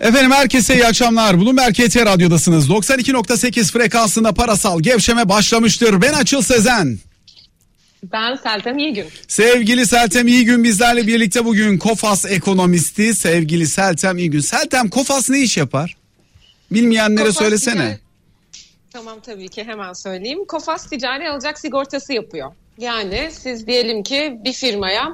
Efendim herkese iyi akşamlar. Bloomberg KT Radyo'dasınız. 92.8 frekansında parasal gevşeme başlamıştır. Ben Açıl Sezen. Ben Seltem İyigün. Sevgili Seltem İyigün bizlerle birlikte bugün Kofas ekonomisti sevgili Seltem İyigün. Seltem Kofas ne iş yapar? Bilmeyenlere Kofas söylesene. ticari- Tamam tabii ki hemen söyleyeyim. Kofas ticari alacak sigortası yapıyor. Yani siz diyelim ki bir firmaya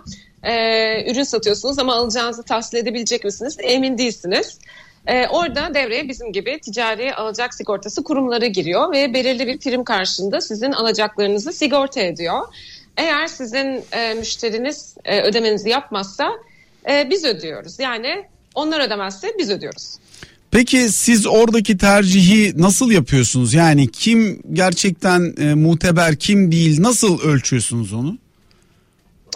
e, ürün satıyorsunuz ama alacağınızı tahsil edebilecek misiniz? Emin değilsiniz. E, orada devreye bizim gibi ticari alacak sigortası kurumları giriyor ve belirli bir prim karşılığında sizin alacaklarınızı sigorta ediyor. Eğer sizin e, müşteriniz e, ödemenizi yapmazsa e, biz ödüyoruz. Yani onlar ödemezse biz ödüyoruz. Peki siz oradaki tercihi nasıl yapıyorsunuz? Yani kim gerçekten e, muteber kim değil nasıl ölçüyorsunuz onu?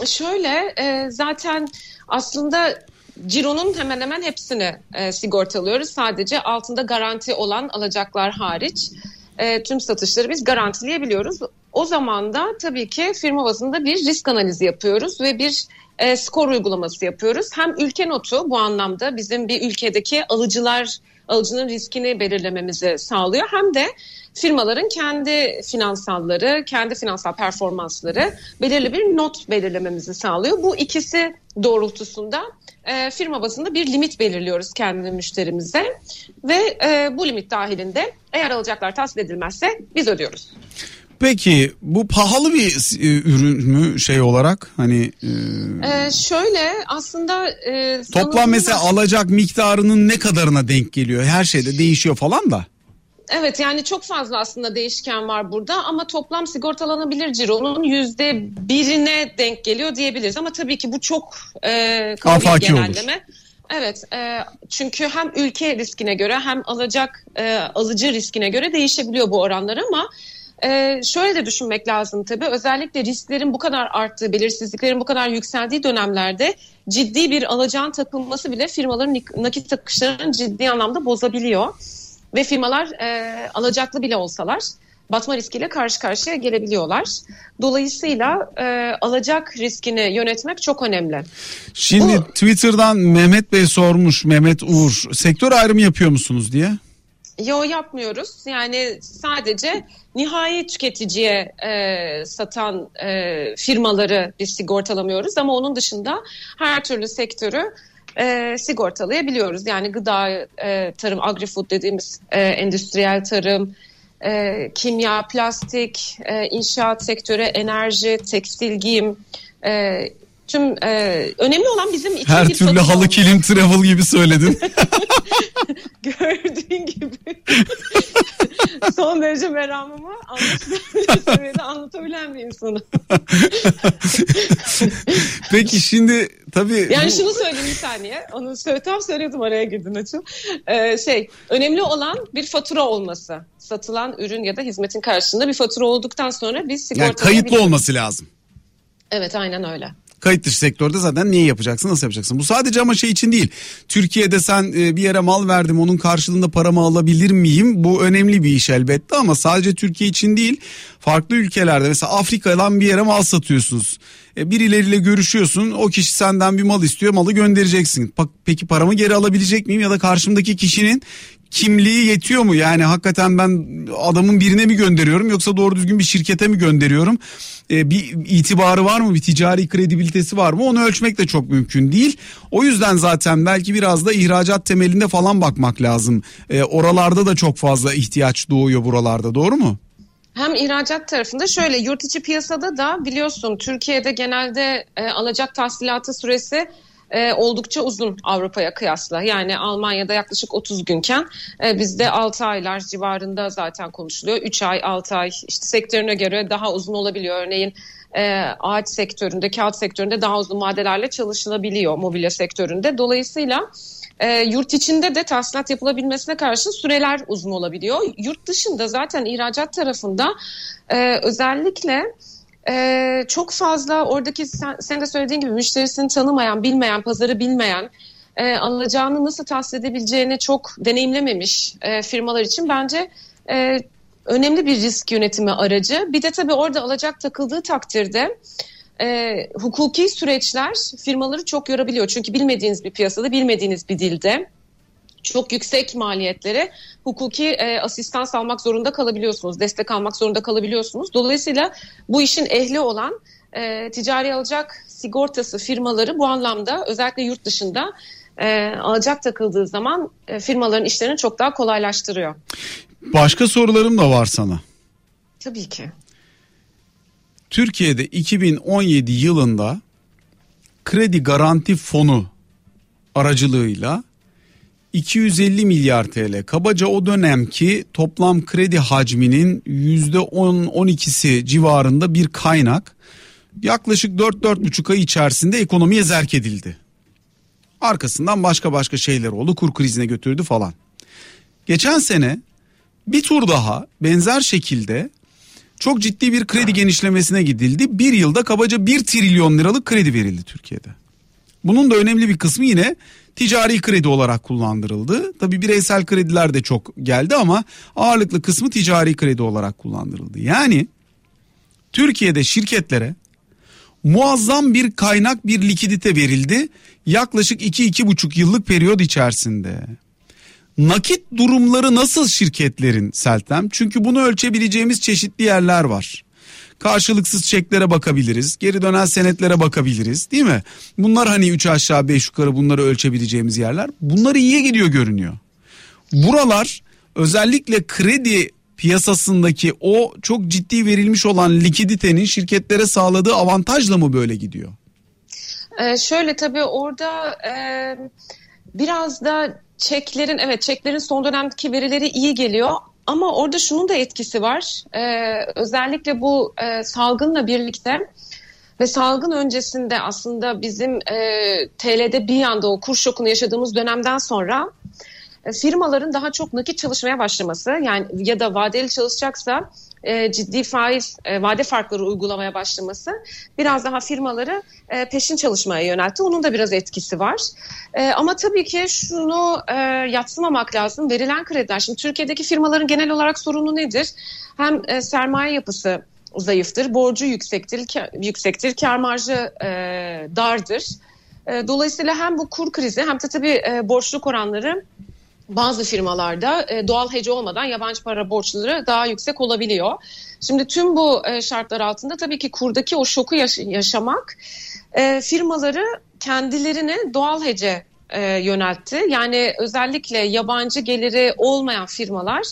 Şöyle e, zaten aslında cironun hemen hemen hepsini e, sigortalıyoruz. Sadece altında garanti olan alacaklar hariç e, tüm satışları biz garantileyebiliyoruz. O zaman da tabii ki firma bazında bir risk analizi yapıyoruz ve bir e, skor uygulaması yapıyoruz. Hem ülke notu bu anlamda bizim bir ülkedeki alıcılar alıcının riskini belirlememizi sağlıyor. Hem de firmaların kendi finansalları, kendi finansal performansları belirli bir not belirlememizi sağlıyor. Bu ikisi doğrultusunda e, firma bazında bir limit belirliyoruz kendi müşterimize ve e, bu limit dahilinde eğer alacaklar tahsil edilmezse biz ödüyoruz. Peki bu pahalı bir e, ürün mü şey olarak hani e, E, şöyle aslında e, toplam mesela alacak miktarının ne kadarına denk geliyor? Her şeyde değişiyor falan da. Evet yani çok fazla aslında değişken var burada ama toplam sigortalanabilir cironun yüzde birine denk geliyor diyebiliriz. Ama tabii ki bu çok e, bir Afaki olur. genelleme. Evet e, çünkü hem ülke riskine göre hem alacak e, alıcı riskine göre değişebiliyor bu oranlar ama e, şöyle de düşünmek lazım tabii özellikle risklerin bu kadar arttığı belirsizliklerin bu kadar yükseldiği dönemlerde ciddi bir alacağın takılması bile firmaların nakit akışlarını ciddi anlamda bozabiliyor ve firmalar e, alacaklı bile olsalar batma riskiyle karşı karşıya gelebiliyorlar. Dolayısıyla e, alacak riskini yönetmek çok önemli. Şimdi Bu- Twitter'dan Mehmet Bey sormuş Mehmet Uğur sektör ayrımı yapıyor musunuz diye. Yo yapmıyoruz. Yani sadece nihai tüketiciye e, satan e, firmaları biz sigortalamıyoruz ama onun dışında her türlü sektörü e, sigortalayabiliyoruz. Yani gıda, e, tarım, agri-food dediğimiz e, endüstriyel tarım, e, kimya, plastik, e, inşaat sektörü, enerji, tekstil, giyim, e, tüm e, önemli olan bizim için Her türlü halı alanı. kilim travel gibi söyledin. Gördüğün gibi son derece meramımı anlaşılabilir seviyede anlatabilen bir insanım. Peki şimdi tabii Yani bu- şunu söyleyeyim bir saniye. Onu söyle, tam söylüyordum araya girdin açım. Ee, şey, önemli olan bir fatura olması. Satılan ürün ya da hizmetin karşılığında bir fatura olduktan sonra biz sigorta yani kayıtlı olması lazım. Evet aynen öyle. Kayıt dışı sektörde zaten neyi yapacaksın nasıl yapacaksın? Bu sadece ama şey için değil. Türkiye'de sen e, bir yere mal verdim onun karşılığında paramı alabilir miyim? Bu önemli bir iş elbette ama sadece Türkiye için değil. Farklı ülkelerde mesela Afrika'dan bir yere mal satıyorsunuz. E, birileriyle görüşüyorsun o kişi senden bir mal istiyor malı göndereceksin. Peki paramı geri alabilecek miyim ya da karşımdaki kişinin kimliği yetiyor mu? Yani hakikaten ben adamın birine mi gönderiyorum yoksa doğru düzgün bir şirkete mi gönderiyorum? Ee, bir itibarı var mı? Bir ticari kredibilitesi var mı? Onu ölçmek de çok mümkün değil. O yüzden zaten belki biraz da ihracat temelinde falan bakmak lazım. Ee, oralarda da çok fazla ihtiyaç doğuyor buralarda doğru mu? Hem ihracat tarafında şöyle yurt içi piyasada da biliyorsun Türkiye'de genelde e, alacak tahsilatı süresi e, oldukça uzun Avrupa'ya kıyasla. Yani Almanya'da yaklaşık 30 günken e, bizde 6 aylar civarında zaten konuşuluyor. 3 ay 6 ay işte sektörüne göre daha uzun olabiliyor. Örneğin e, ağaç sektöründe, kağıt sektöründe daha uzun vadelerle çalışılabiliyor mobilya sektöründe. Dolayısıyla e, yurt içinde de tahsilat yapılabilmesine karşı süreler uzun olabiliyor. Yurt dışında zaten ihracat tarafında e, özellikle e, çok fazla oradaki sen, sen de söylediğin gibi müşterisini tanımayan, bilmeyen, pazarı bilmeyen, e, alacağını nasıl tahsil edebileceğini çok deneyimlememiş e, firmalar için bence e, önemli bir risk yönetimi aracı. Bir de tabii orada alacak takıldığı takdirde e, hukuki süreçler firmaları çok yorabiliyor. Çünkü bilmediğiniz bir piyasada, bilmediğiniz bir dilde çok yüksek maliyetlere hukuki e, asistans almak zorunda kalabiliyorsunuz, destek almak zorunda kalabiliyorsunuz. Dolayısıyla bu işin ehli olan e, ticari alacak sigortası firmaları bu anlamda özellikle yurt dışında e, alacak takıldığı zaman e, firmaların işlerini çok daha kolaylaştırıyor. Başka sorularım da var sana. Tabii ki. Türkiye'de 2017 yılında kredi garanti fonu aracılığıyla 250 milyar TL kabaca o dönemki toplam kredi hacminin %10-12'si civarında bir kaynak yaklaşık 4-4,5 ay içerisinde ekonomiye zerk edildi. Arkasından başka başka şeyler oldu kur krizine götürdü falan. Geçen sene bir tur daha benzer şekilde çok ciddi bir kredi genişlemesine gidildi. Bir yılda kabaca 1 trilyon liralık kredi verildi Türkiye'de. Bunun da önemli bir kısmı yine ticari kredi olarak kullandırıldı. Tabi bireysel krediler de çok geldi ama ağırlıklı kısmı ticari kredi olarak kullandırıldı. Yani Türkiye'de şirketlere muazzam bir kaynak bir likidite verildi yaklaşık 2-2,5 yıllık periyod içerisinde. Nakit durumları nasıl şirketlerin Seltem? Çünkü bunu ölçebileceğimiz çeşitli yerler var. Karşılıksız çeklere bakabiliriz. Geri dönen senetlere bakabiliriz değil mi? Bunlar hani 3 aşağı 5 yukarı bunları ölçebileceğimiz yerler. Bunlar iyiye gidiyor görünüyor. Buralar özellikle kredi piyasasındaki o çok ciddi verilmiş olan likiditenin şirketlere sağladığı avantajla mı böyle gidiyor? Ee, şöyle tabii orada e, biraz da çeklerin evet çeklerin son dönemdeki verileri iyi geliyor ama orada şunun da etkisi var. Ee, özellikle bu e, salgınla birlikte ve salgın öncesinde aslında bizim e, TL'de bir anda o kur şokunu yaşadığımız dönemden sonra e, firmaların daha çok nakit çalışmaya başlaması yani ya da vadeli çalışacaksa e, ciddi faiz e, vade farkları uygulamaya başlaması biraz daha firmaları e, peşin çalışmaya yöneltti. Onun da biraz etkisi var. Ama tabii ki şunu e, yatsımamak lazım. Verilen krediler. Şimdi Türkiye'deki firmaların genel olarak sorunu nedir? Hem sermaye yapısı zayıftır, borcu yüksektir, kar, yüksektir, kar marjı dardır. Dolayısıyla hem bu kur krizi hem de tabii e, borçluk oranları bazı firmalarda e, doğal hece olmadan yabancı para borçları daha yüksek olabiliyor. Şimdi tüm bu e, şartlar altında tabii ki kurdaki o şoku yaş- yaşamak e, firmaları kendilerine doğal hece e, yöneltti. Yani özellikle yabancı geliri olmayan firmalar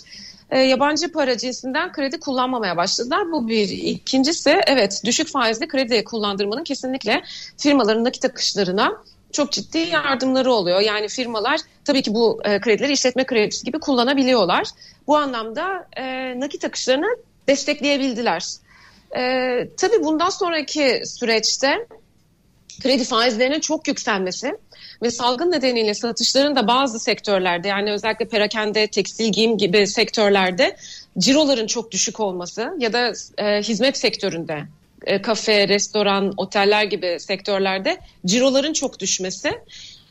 yabancı para cinsinden kredi kullanmamaya başladılar. Bu bir. İkincisi evet düşük faizli kredi kullandırmanın kesinlikle firmaların nakit akışlarına çok ciddi yardımları oluyor. Yani firmalar tabii ki bu e, kredileri işletme kredisi gibi kullanabiliyorlar. Bu anlamda e, nakit akışlarını destekleyebildiler. E, tabii bundan sonraki süreçte kredi faizlerinin çok yükselmesi ve salgın nedeniyle satışların da bazı sektörlerde yani özellikle perakende, tekstil giyim gibi sektörlerde ciroların çok düşük olması ya da e, hizmet sektöründe e, kafe, restoran, oteller gibi sektörlerde ciroların çok düşmesi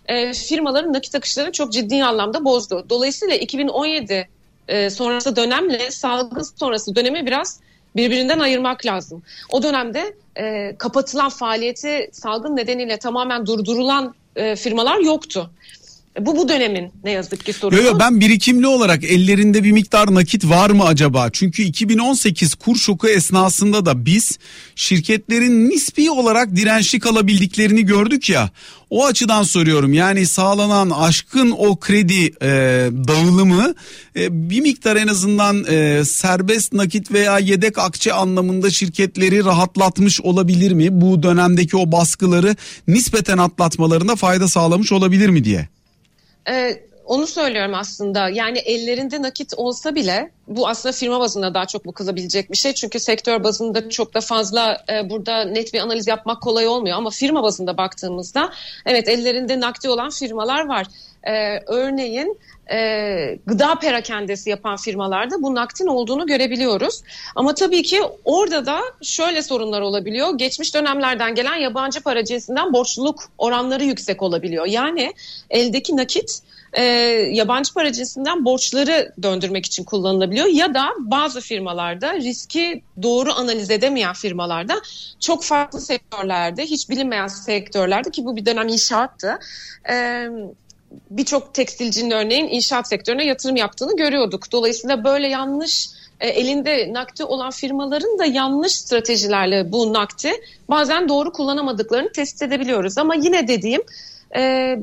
e, firmaların nakit akışlarını çok ciddi anlamda bozdu. Dolayısıyla 2017 e, sonrası dönemle salgın sonrası dönemi biraz birbirinden ayırmak lazım. O dönemde e, kapatılan faaliyeti salgın nedeniyle tamamen durdurulan e, firmalar yoktu. Bu bu dönemin ne yazık ki sorunu. Yo, yo, ben birikimli olarak ellerinde bir miktar nakit var mı acaba? Çünkü 2018 kur şoku esnasında da biz şirketlerin nispi olarak dirençli kalabildiklerini gördük ya. O açıdan soruyorum yani sağlanan aşkın o kredi e, dağılımı e, bir miktar en azından e, serbest nakit veya yedek akçe anlamında şirketleri rahatlatmış olabilir mi? Bu dönemdeki o baskıları nispeten atlatmalarına fayda sağlamış olabilir mi diye. Ee, onu söylüyorum aslında. Yani ellerinde nakit olsa bile bu aslında firma bazında daha çok bakılabilecek bir şey. Çünkü sektör bazında çok da fazla e, burada net bir analiz yapmak kolay olmuyor. Ama firma bazında baktığımızda evet ellerinde nakdi olan firmalar var. Ee, örneğin e, gıda perakendesi yapan firmalarda bu naktin olduğunu görebiliyoruz. Ama tabii ki orada da şöyle sorunlar olabiliyor. Geçmiş dönemlerden gelen yabancı para cinsinden borçluluk oranları yüksek olabiliyor. Yani eldeki nakit e, yabancı para cinsinden borçları döndürmek için kullanılabiliyor. Ya da bazı firmalarda riski doğru analiz edemeyen firmalarda çok farklı sektörlerde hiç bilinmeyen sektörlerde ki bu bir dönem inşaattı. E, birçok tekstilcinin örneğin inşaat sektörüne yatırım yaptığını görüyorduk. Dolayısıyla böyle yanlış e, elinde nakdi olan firmaların da yanlış stratejilerle bu nakdi bazen doğru kullanamadıklarını tespit edebiliyoruz. Ama yine dediğim e,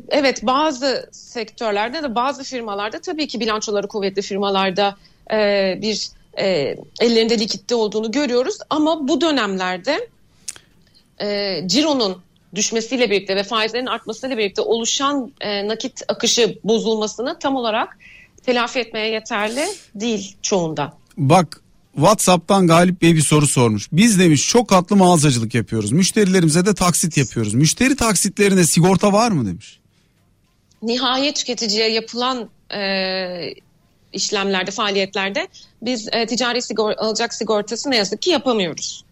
evet bazı sektörlerde de bazı firmalarda tabii ki bilançoları kuvvetli firmalarda e, bir ellerinde likitte olduğunu görüyoruz. Ama bu dönemlerde cironun düşmesiyle birlikte ve faizlerin artmasıyla birlikte oluşan e, nakit akışı bozulmasını tam olarak telafi etmeye yeterli değil çoğunda. Bak WhatsApp'tan Galip Bey bir soru sormuş. Biz demiş çok katlı mağazacılık yapıyoruz. Müşterilerimize de taksit yapıyoruz. Müşteri taksitlerine sigorta var mı demiş. Nihayet tüketiciye yapılan e, işlemlerde, faaliyetlerde biz e, ticari sigor alacak sigortası ne yazık ki yapamıyoruz.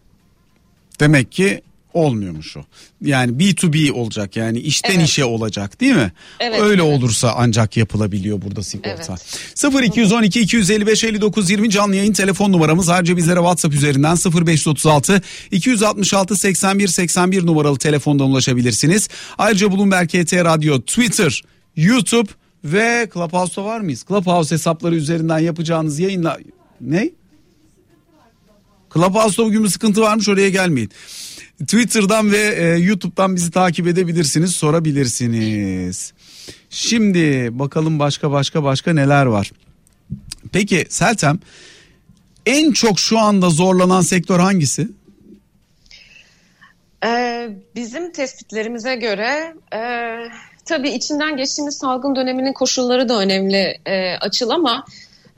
Demek ki olmuyormuş o. Yani B2B olacak yani işten evet. işe olacak değil mi? Evet, Öyle evet. olursa ancak yapılabiliyor burada sigorta. Evet. 0212 255 59 20 canlı yayın telefon numaramız. Ayrıca bizlere WhatsApp üzerinden 0536 266 81 81 numaralı telefondan ulaşabilirsiniz. Ayrıca Bloomberg KT Radyo, Twitter, YouTube ve Clubhouse'da var mıyız? Clubhouse hesapları üzerinden yapacağınız yayınla... Ne? Clubhouse'da bugün bir sıkıntı varmış oraya gelmeyin. Twitter'dan ve e, YouTube'dan bizi takip edebilirsiniz, sorabilirsiniz. Şimdi bakalım başka başka başka neler var. Peki Seltem en çok şu anda zorlanan sektör hangisi? Ee, bizim tespitlerimize göre e, tabii içinden geçtiğimiz salgın döneminin koşulları da önemli e, açıl ama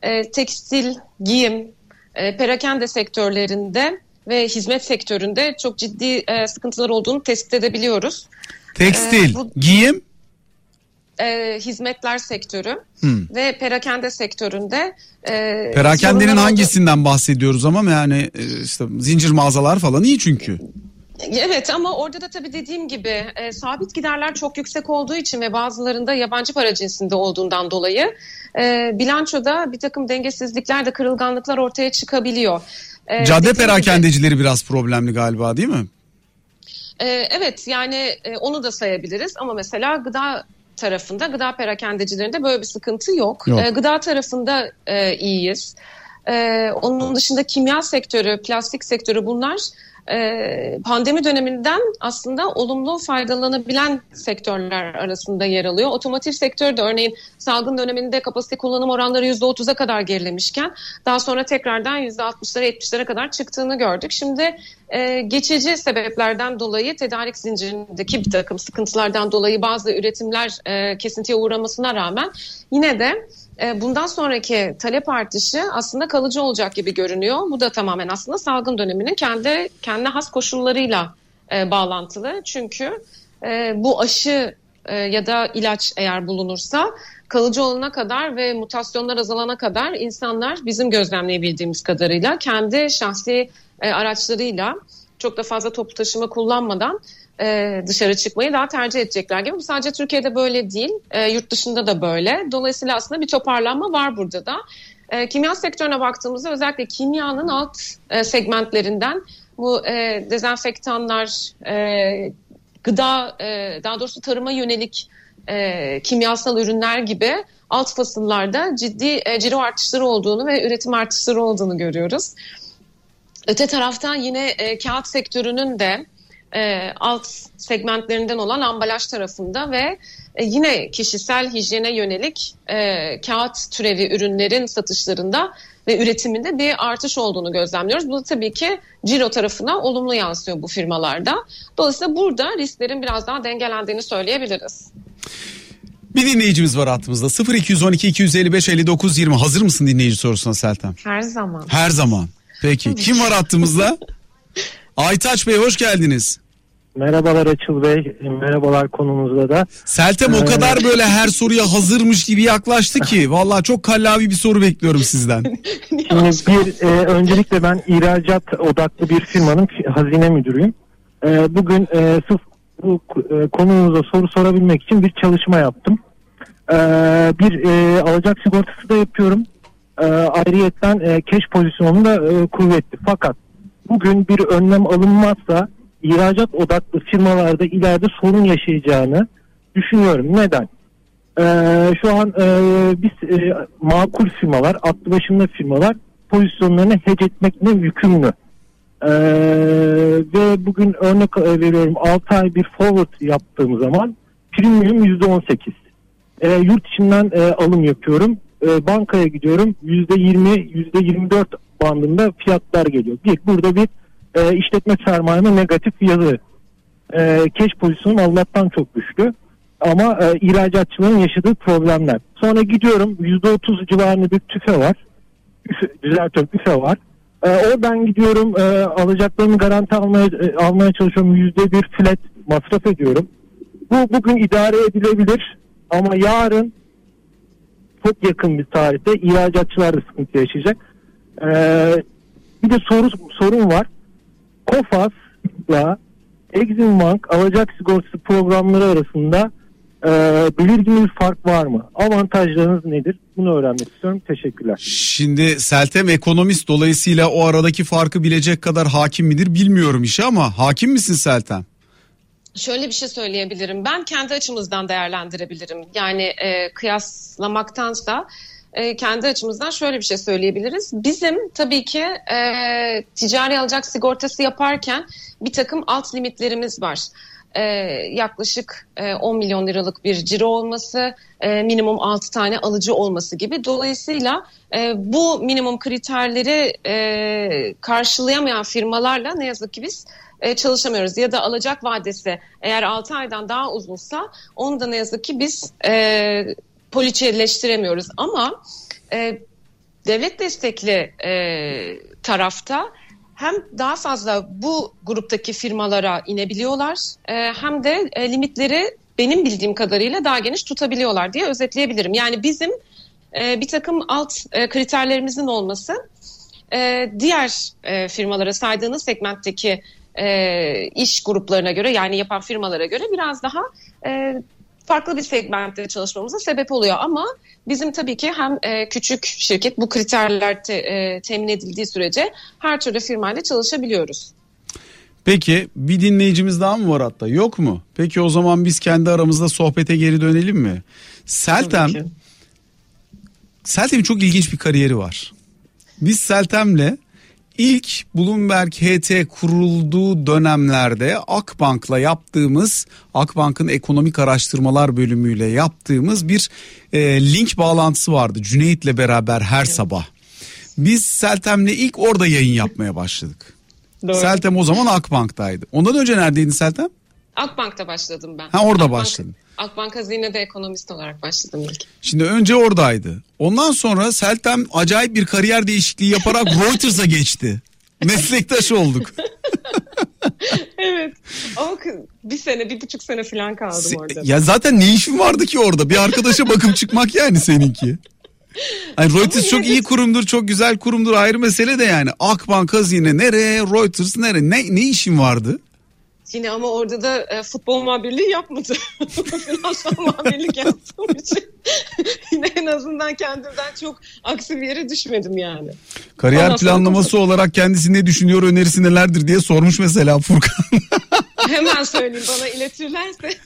e, tekstil, giyim, e, perakende sektörlerinde ve hizmet sektöründe çok ciddi e, sıkıntılar olduğunu tespit edebiliyoruz. Tekstil, e, bu, giyim, e, hizmetler sektörü hmm. ve perakende sektöründe. E, Perakendenin hangisinden oldu. bahsediyoruz ama yani e, işte zincir mağazalar falan iyi çünkü. Evet ama orada da tabii dediğim gibi e, sabit giderler çok yüksek olduğu için ve bazılarında yabancı para cinsinde olduğundan dolayı e, bilançoda bir takım dengesizlikler de kırılganlıklar ortaya çıkabiliyor. E, Cadde perakendecileri biraz problemli galiba değil mi? E, evet yani e, onu da sayabiliriz ama mesela gıda tarafında gıda perakendecilerinde böyle bir sıkıntı yok. yok. E, gıda tarafında e, iyiyiz. E, onun dışında kimya sektörü, plastik sektörü bunlar pandemi döneminden aslında olumlu faydalanabilen sektörler arasında yer alıyor. Otomotiv sektörü de örneğin salgın döneminde kapasite kullanım oranları %30'a kadar gerilemişken daha sonra tekrardan %60'lara 70'lere kadar çıktığını gördük. Şimdi e, geçici sebeplerden dolayı tedarik zincirindeki bir takım sıkıntılardan dolayı bazı üretimler e, kesintiye uğramasına rağmen yine de bundan sonraki talep artışı aslında kalıcı olacak gibi görünüyor. Bu da tamamen aslında salgın döneminin kendi kendi has koşullarıyla e, bağlantılı. Çünkü e, bu aşı e, ya da ilaç eğer bulunursa kalıcı olana kadar ve mutasyonlar azalana kadar insanlar bizim gözlemleyebildiğimiz kadarıyla kendi şahsi e, araçlarıyla çok da fazla toplu taşıma kullanmadan e, dışarı çıkmayı daha tercih edecekler gibi. Bu sadece Türkiye'de böyle değil, e, yurt dışında da böyle. Dolayısıyla aslında bir toparlanma var burada da. E, kimya sektörüne baktığımızda özellikle kimyanın alt e, segmentlerinden bu e, dezenfektanlar, e, gıda, e, daha doğrusu tarıma yönelik e, kimyasal ürünler gibi alt fasıllarda ciddi e, ciro artışları olduğunu ve üretim artışları olduğunu görüyoruz. Öte taraftan yine e, kağıt sektörünün de e, alt segmentlerinden olan ambalaj tarafında ve e, yine kişisel hijyene yönelik e, kağıt türevi ürünlerin satışlarında ve üretiminde bir artış olduğunu gözlemliyoruz. Bu da tabii ki ciro tarafına olumlu yansıyor bu firmalarda. Dolayısıyla burada risklerin biraz daha dengelendiğini söyleyebiliriz. Bir dinleyicimiz var hattımızda 0212 255 59 20 hazır mısın dinleyici sorusuna Seltem? Her zaman. Her zaman. Peki kim var hattımızda? Aytaç Bey hoş geldiniz. Merhabalar Açıl Bey, merhabalar konumuzda da. Seltem ee, o kadar böyle her soruya hazırmış gibi yaklaştı ki. Valla çok kallavi bir soru bekliyorum sizden. Şimdi bir, e, öncelikle ben ihracat odaklı bir firmanın hazine müdürüyüm. E, bugün e, sırf bu e, konumuza soru sorabilmek için bir çalışma yaptım. E, bir e, alacak sigortası da yapıyorum. E, ayrıyetten e, keş pozisyonum da e, kuvvetli. Fakat bugün bir önlem alınmazsa ihracat odaklı firmalarda ileride sorun yaşayacağını düşünüyorum. Neden? Ee, şu an e, biz e, makul firmalar, aklı başında firmalar pozisyonlarını hedge etmekle yükümlü. Ee, ve bugün örnek e, veriyorum 6 ay bir forward yaptığım zaman premium %18. Ee, yurt içinden e, alım yapıyorum. Ee, bankaya gidiyorum %20, %24 bandında fiyatlar geliyor. Bir, burada bir e, işletme sermayeme negatif yazı. E, cash pozisyonum Allah'tan çok güçlü. Ama e, ihracatçıların yaşadığı problemler. Sonra gidiyorum %30 civarında bir tüfe var. Üfe, düzeltiyorum üfe var. E, oradan gidiyorum e, alacaklarımı garanti almaya, e, almaya çalışıyorum. Yüzde bir flat masraf ediyorum. Bu bugün idare edilebilir ama yarın çok yakın bir tarihte ihracatçılar da sıkıntı yaşayacak. E, bir de soru sorun var. Kofas'la Exim Bank alacak sigortası programları arasında e, belirgin bir fark var mı? Avantajlarınız nedir? Bunu öğrenmek istiyorum. Teşekkürler. Şimdi Seltem ekonomist dolayısıyla o aradaki farkı bilecek kadar hakim midir bilmiyorum işe ama hakim misin Seltem? Şöyle bir şey söyleyebilirim. Ben kendi açımızdan değerlendirebilirim. Yani e, kıyaslamaktansa e, kendi açımızdan şöyle bir şey söyleyebiliriz. Bizim tabii ki e, ticari alacak sigortası yaparken bir takım alt limitlerimiz var. E, yaklaşık e, 10 milyon liralık bir ciro olması, e, minimum 6 tane alıcı olması gibi. Dolayısıyla e, bu minimum kriterleri e, karşılayamayan firmalarla ne yazık ki biz e, çalışamıyoruz. Ya da alacak vadesi eğer 6 aydan daha uzunsa onu da ne yazık ki biz e, poliçeleştiremiyoruz. Ama e, devlet destekli e, tarafta hem daha fazla bu gruptaki firmalara inebiliyorlar e, hem de e, limitleri benim bildiğim kadarıyla daha geniş tutabiliyorlar diye özetleyebilirim. Yani bizim e, bir takım alt e, kriterlerimizin olması e, diğer e, firmalara saydığınız segmentteki e, iş gruplarına göre yani yapan firmalara göre biraz daha e, farklı bir segmentte çalışmamıza sebep oluyor ama bizim tabii ki hem e, küçük şirket bu kriterler te, e, temin edildiği sürece her türlü firmayla çalışabiliyoruz. Peki bir dinleyicimiz daha mı var hatta yok mu? Peki o zaman biz kendi aramızda sohbete geri dönelim mi? Seltem Seltem'in çok ilginç bir kariyeri var. Biz Seltem'le ilk Bloomberg HT kurulduğu dönemlerde Akbank'la yaptığımız Akbank'ın ekonomik araştırmalar bölümüyle yaptığımız bir e, link bağlantısı vardı Cüneyt'le beraber her sabah. Biz Seltem'le ilk orada yayın yapmaya başladık. Doğru. Seltem o zaman Akbank'taydı. Ondan önce neredeydin Seltem? Akbank'ta başladım ben. Ha orada Akbank, başladın. Akbank Hazine'de ekonomist olarak başladım ilk. Şimdi önce oradaydı. Ondan sonra Seltem acayip bir kariyer değişikliği yaparak Reuters'a geçti. Meslektaş olduk. evet ama bir sene bir buçuk sene falan kaldım orada. Ya zaten ne işin vardı ki orada? Bir arkadaşa bakıp çıkmak yani seninki. Yani Reuters çok iyi kurumdur, çok güzel kurumdur ayrı mesele de yani. Akbank hazine nereye, Reuters nereye, ne, ne işin vardı? Yine ama orada da e, futbol muhabirliği yapmadı. Finansal muhabirlik yaptığım için yine en azından kendimden çok aksi bir yere düşmedim yani. Kariyer Ondan planlaması olarak kendisi ne düşünüyor, önerisi nelerdir diye sormuş mesela Furkan. Hemen söyleyeyim bana iletirlerse.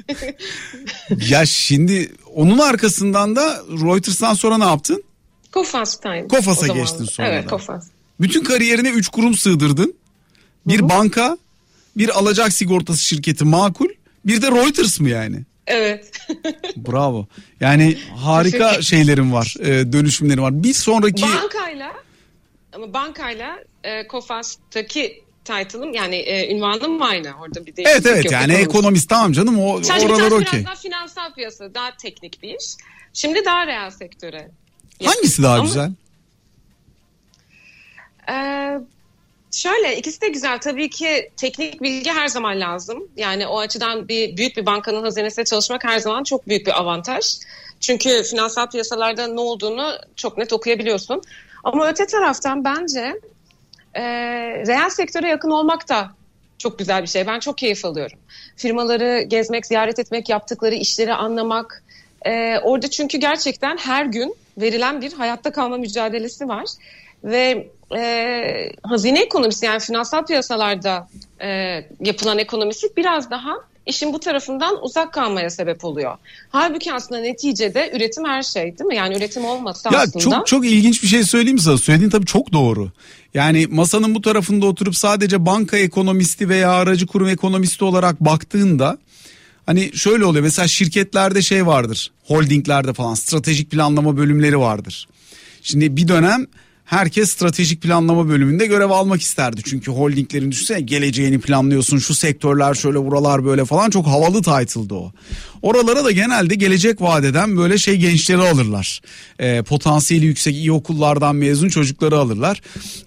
ya şimdi onun arkasından da Reuters'tan sonra ne yaptın? Kofas Time. Kofas'a geçtin sonra Evet. Kofas. Bütün kariyerine 3 kurum sığdırdın. Bir Hı-hı. banka, bir alacak sigortası şirketi makul, bir de Reuters mı yani? Evet. Bravo. Yani harika şeylerin var, e, dönüşümlerin var. Bir sonraki... Bankayla, ama bankayla e, Kofas'taki title'ım yani e, ünvanım aynı orada bir değişiklik Evet evet yok. yani ekonomist tamam canım o Sadece oralar okey. okey. Biraz daha finansal piyasa daha teknik bir iş. Şimdi daha reel sektöre. Hangisi daha Ama, güzel? E, şöyle ikisi de güzel. Tabii ki teknik bilgi her zaman lazım. Yani o açıdan bir büyük bir bankanın hazinesinde çalışmak her zaman çok büyük bir avantaj. Çünkü finansal piyasalarda ne olduğunu çok net okuyabiliyorsun. Ama öte taraftan bence e, reel sektöre yakın olmak da çok güzel bir şey. Ben çok keyif alıyorum. Firmaları gezmek, ziyaret etmek, yaptıkları işleri anlamak. E, orada çünkü gerçekten her gün verilen bir hayatta kalma mücadelesi var. Ve e, hazine ekonomisi yani finansal piyasalarda e, yapılan ekonomisi biraz daha işin bu tarafından uzak kalmaya sebep oluyor. Halbuki aslında neticede üretim her şey değil mi? Yani üretim olmasa ya aslında. Çok çok ilginç bir şey söyleyeyim sana. Söylediğin tabii çok doğru. Yani masanın bu tarafında oturup sadece banka ekonomisti veya aracı kurum ekonomisti olarak baktığında hani şöyle oluyor. Mesela şirketlerde şey vardır. Holdinglerde falan stratejik planlama bölümleri vardır. Şimdi bir dönem herkes stratejik planlama bölümünde görev almak isterdi. Çünkü holdinglerin düşünsene geleceğini planlıyorsun şu sektörler şöyle buralar böyle falan çok havalı title'dı o. Oralara da genelde gelecek vadeden böyle şey gençleri alırlar. E, potansiyeli yüksek iyi okullardan mezun çocukları alırlar.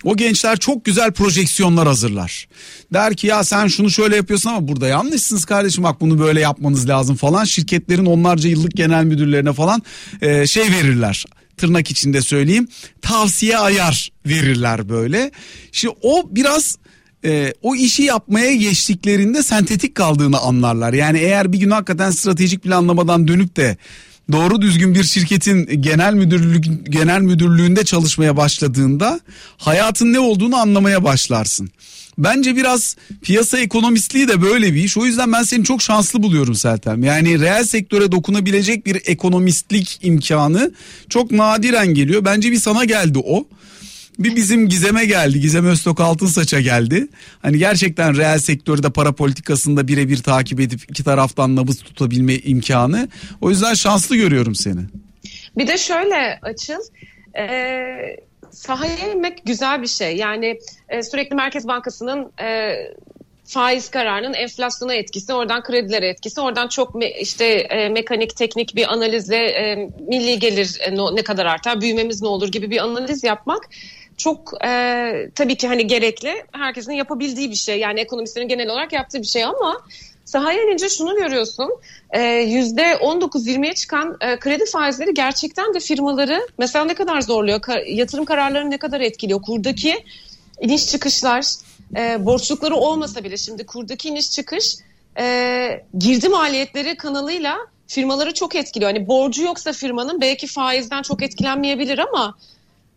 O gençler çok güzel projeksiyonlar hazırlar. Der ki ya sen şunu şöyle yapıyorsun ama burada yanlışsınız kardeşim bak bunu böyle yapmanız lazım falan. Şirketlerin onlarca yıllık genel müdürlerine falan e, şey verirler tırnak içinde söyleyeyim tavsiye ayar verirler böyle. Şimdi o biraz e, o işi yapmaya geçtiklerinde sentetik kaldığını anlarlar. Yani eğer bir gün hakikaten stratejik planlamadan dönüp de doğru düzgün bir şirketin genel müdürlük genel müdürlüğünde çalışmaya başladığında hayatın ne olduğunu anlamaya başlarsın. Bence biraz piyasa ekonomistliği de böyle bir iş. O yüzden ben seni çok şanslı buluyorum Seltem. Yani reel sektöre dokunabilecek bir ekonomistlik imkanı çok nadiren geliyor. Bence bir sana geldi o. Bir bizim Gizem'e geldi. Gizem Öztok Altınsaç'a geldi. Hani gerçekten reel sektörde para politikasında birebir takip edip iki taraftan nabız tutabilme imkanı. O yüzden şanslı görüyorum seni. Bir de şöyle açıl. Ee, sahaya inmek güzel bir şey. Yani e, sürekli Merkez Bankası'nın e, faiz kararının enflasyona etkisi, oradan kredilere etkisi, oradan çok me, işte e, mekanik, teknik bir analizle e, milli gelir e, no, ne kadar artar, büyümemiz ne olur gibi bir analiz yapmak çok e, tabii ki hani gerekli. Herkesin yapabildiği bir şey. Yani ekonomistlerin genel olarak yaptığı bir şey ama sahaya inince şunu görüyorsun. Yüzde 19-20'ye çıkan e, kredi faizleri gerçekten de firmaları mesela ne kadar zorluyor? Ka- yatırım kararlarını ne kadar etkiliyor? Kurdaki iniş çıkışlar, e, borçlukları olmasa bile şimdi kurdaki iniş çıkış e, girdi maliyetleri kanalıyla firmaları çok etkiliyor. Hani borcu yoksa firmanın belki faizden çok etkilenmeyebilir ama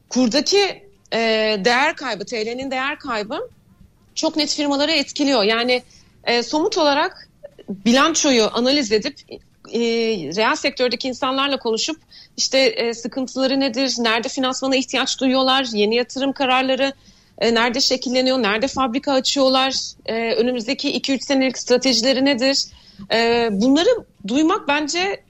kurdaki e, değer kaybı, TL'nin değer kaybı çok net firmaları etkiliyor. Yani e, somut olarak bilançoyu analiz edip e, reel sektördeki insanlarla konuşup işte e, sıkıntıları nedir, nerede finansmana ihtiyaç duyuyorlar, yeni yatırım kararları e, nerede şekilleniyor, nerede fabrika açıyorlar, e, önümüzdeki 2-3 senelik stratejileri nedir? E, bunları duymak bence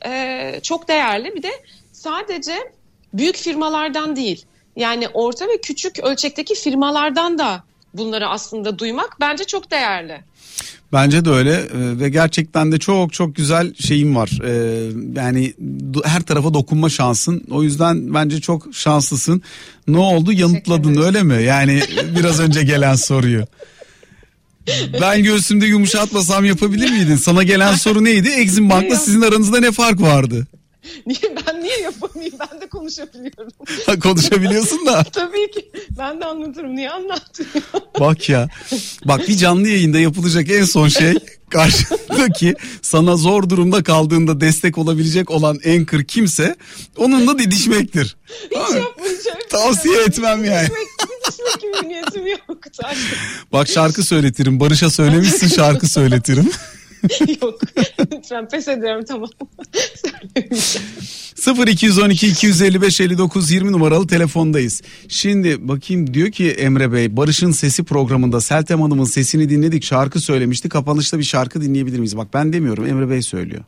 çok değerli. Bir de sadece büyük firmalardan değil, yani orta ve küçük ölçekteki firmalardan da bunları aslında duymak bence çok değerli. Bence de öyle ee, ve gerçekten de çok çok güzel şeyim var. Ee, yani her tarafa dokunma şansın. O yüzden bence çok şanslısın. Ne oldu? Yanıtladın öyle mi? Yani biraz önce gelen soruyu. Ben göğsümde yumuşatmasam yapabilir miydin? Sana gelen soru neydi? Exim Bank'la sizin aranızda ne fark vardı? Niye ben niye yapamayayım? Ben de konuşabiliyorum. Ha, konuşabiliyorsun da. Tabii ki. Ben de anlatırım. Niye anlatmıyorum? Bak ya. Bak bir canlı yayında yapılacak en son şey karşındaki sana zor durumda kaldığında destek olabilecek olan anchor kimse onunla didişmektir. Hiç yapmayacağım. Tavsiye etmem yani. Didişmek gibi niyetim yok. Bak şarkı söyletirim. Barış'a söylemişsin şarkı söyletirim. Yok. Lütfen pes ediyorum tamam. 0212 255 59 20 numaralı telefondayız. Şimdi bakayım diyor ki Emre Bey Barış'ın Sesi programında Seltem Hanım'ın sesini dinledik şarkı söylemişti. Kapanışta bir şarkı dinleyebilir miyiz? Bak ben demiyorum Emre Bey söylüyor.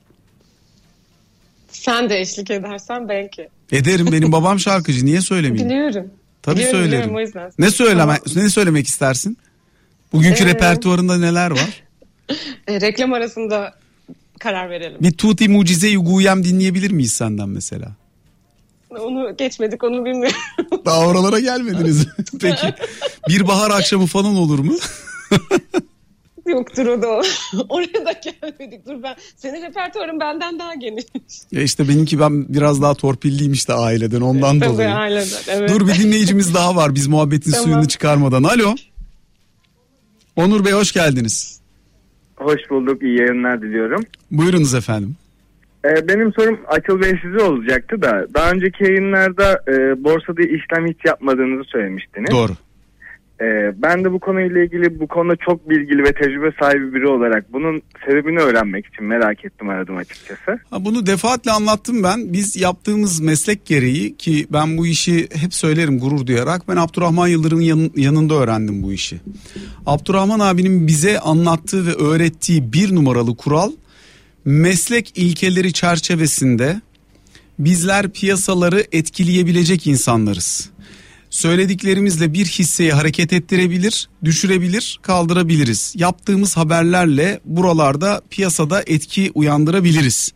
Sen de eşlik edersen belki. Ederim benim babam şarkıcı niye söylemeyeyim? Biliyorum. Tabii biliyorum, söylerim. Biliyorum. Ne söyleme, ne söylemek istersin? Bugünkü ee, repertuarında neler var? E, reklam arasında karar verelim. Bir Tuti Mucize-i Guyem dinleyebilir miyiz senden mesela? Onu geçmedik onu bilmiyorum. Daha oralara gelmediniz. Peki bir bahar akşamı falan olur mu? Yoktur o da. Oraya da gelmedik. Dur ben senin repertuarın benden daha geniş. Ya işte benimki ben biraz daha torpilliyim işte aileden ondan Tabii dolayı. aileden evet. Dur bir dinleyicimiz daha var biz muhabbetin tamam. suyunu çıkarmadan. Alo. Onur Bey hoş geldiniz. Hoş bulduk. iyi yayınlar diliyorum. Buyurunuz efendim. Ee, benim sorum Akıl Bey size olacaktı da daha önceki yayınlarda e, borsada işlem hiç yapmadığınızı söylemiştiniz. Doğru. Ee, ben de bu konuyla ilgili bu konuda çok bilgili ve tecrübe sahibi biri olarak bunun sebebini öğrenmek için merak ettim aradım açıkçası. Ha, bunu defaatle anlattım ben. Biz yaptığımız meslek gereği ki ben bu işi hep söylerim gurur duyarak ben Abdurrahman Yıldırım'ın yan, yanında öğrendim bu işi. Abdurrahman abinin bize anlattığı ve öğrettiği bir numaralı kural meslek ilkeleri çerçevesinde bizler piyasaları etkileyebilecek insanlarız söylediklerimizle bir hisseyi hareket ettirebilir, düşürebilir, kaldırabiliriz. Yaptığımız haberlerle buralarda piyasada etki uyandırabiliriz.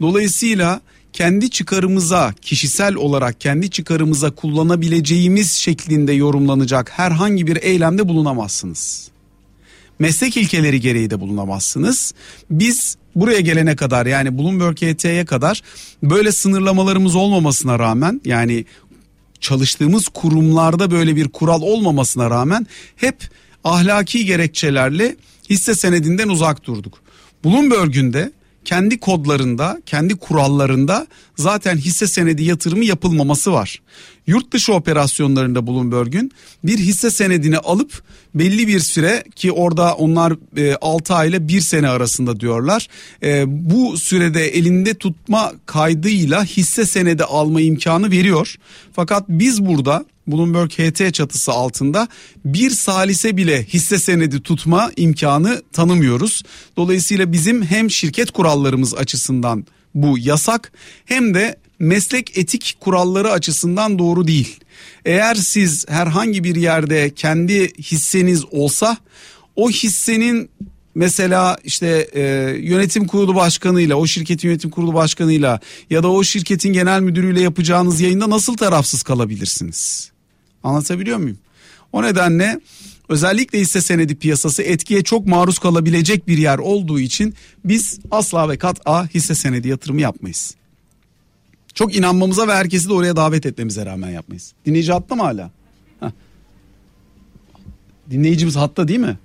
Dolayısıyla kendi çıkarımıza kişisel olarak kendi çıkarımıza kullanabileceğimiz şeklinde yorumlanacak herhangi bir eylemde bulunamazsınız. Meslek ilkeleri gereği de bulunamazsınız. Biz buraya gelene kadar yani Bloomberg HT'ye kadar böyle sınırlamalarımız olmamasına rağmen yani çalıştığımız kurumlarda böyle bir kural olmamasına rağmen hep ahlaki gerekçelerle hisse senedinden uzak durduk. Bloomberg'ün de kendi kodlarında, kendi kurallarında zaten hisse senedi yatırımı yapılmaması var. Yurt dışı operasyonlarında Bloomberg'ün bir hisse senedini alıp belli bir süre ki orada onlar e, 6 ay ile 1 sene arasında diyorlar. E, bu sürede elinde tutma kaydıyla hisse senedi alma imkanı veriyor. Fakat biz burada Bloomberg HT çatısı altında bir salise bile hisse senedi tutma imkanı tanımıyoruz. Dolayısıyla bizim hem şirket kurallarımız açısından bu yasak hem de meslek etik kuralları açısından doğru değil. Eğer siz herhangi bir yerde kendi hisseniz olsa o hissenin mesela işte e, yönetim kurulu başkanıyla o şirketin yönetim kurulu başkanıyla ya da o şirketin genel müdürüyle yapacağınız yayında nasıl tarafsız kalabilirsiniz? Anlatabiliyor muyum? O nedenle özellikle hisse senedi piyasası etkiye çok maruz kalabilecek bir yer olduğu için biz asla ve kat a hisse senedi yatırımı yapmayız. Çok inanmamıza ve herkesi de oraya davet etmemize rağmen yapmayız. Dinleyici hatta mı hala? Heh. Dinleyicimiz hatta değil mi?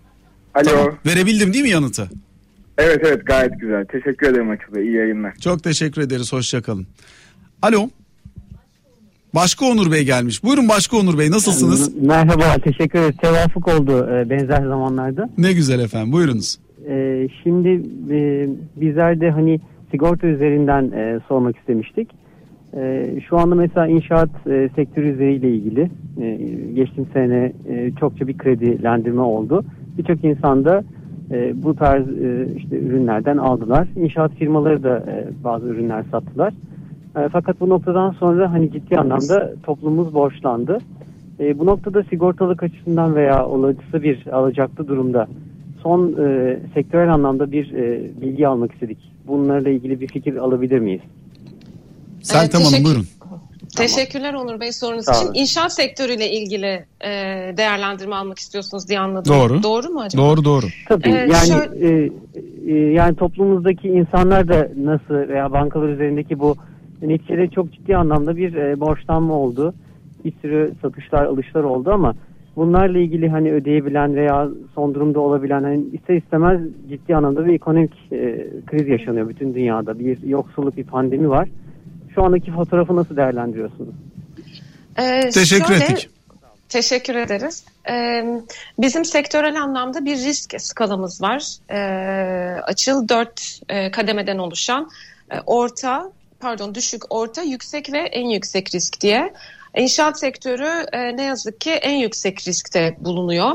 Alo. Tamam. Verebildim değil mi yanıtı? Evet evet gayet güzel. Teşekkür ederim Açıl Bey. İyi yayınlar. Çok teşekkür ederiz. Hoşçakalın. Alo. Başka Onur Bey gelmiş. Buyurun Başka Onur Bey nasılsınız? Merhaba teşekkür ederim. Tevafuk oldu e, benzer zamanlarda. Ne güzel efendim buyurunuz. E, şimdi e, bizler de hani sigorta üzerinden e, sormak istemiştik. E, şu anda mesela inşaat e, sektörü üzeriyle ilgili e, geçtiğim sene e, çokça bir kredilendirme oldu. Birçok insan da e, bu tarz e, işte ürünlerden aldılar. İnşaat firmaları da e, bazı ürünler sattılar. E, fakat bu noktadan sonra hani ciddi anlamda toplumumuz borçlandı. E, bu noktada sigortalık açısından veya olası bir alacaklı durumda son e, sektörel anlamda bir e, bilgi almak istedik. Bunlarla ilgili bir fikir alabilir miyiz? Seltem Evet, Hanım buyurun. Teşekkürler Onur Bey sorunuz Sağ için. olun. İnşaat sektörüyle ilgili e, değerlendirme almak istiyorsunuz diye anladım. Doğru. Doğru mu acaba? Doğru doğru. Tabii Evet, yani şöyle- e, e, yani toplumumuzdaki insanlar da nasıl veya bankalar üzerindeki bu neticede çok ciddi anlamda bir e, borçlanma oldu. Bir sürü satışlar, alışlar oldu ama bunlarla ilgili hani ödeyebilen veya son durumda olabilen hani ister istemez ciddi anlamda bir ekonomik e, kriz yaşanıyor bütün dünyada. Bir yoksulluk, bir pandemi var. Şu andaki fotoğrafı nasıl değerlendiriyorsunuz? Ee, Teşekkür şöyle- ettik. Teşekkür ederiz. Ee, bizim sektörel anlamda bir risk skalamız var. Ee, açıl dört e, kademeden oluşan e, orta, pardon düşük, orta, yüksek ve en yüksek risk diye. İnşaat sektörü e, ne yazık ki en yüksek riskte bulunuyor.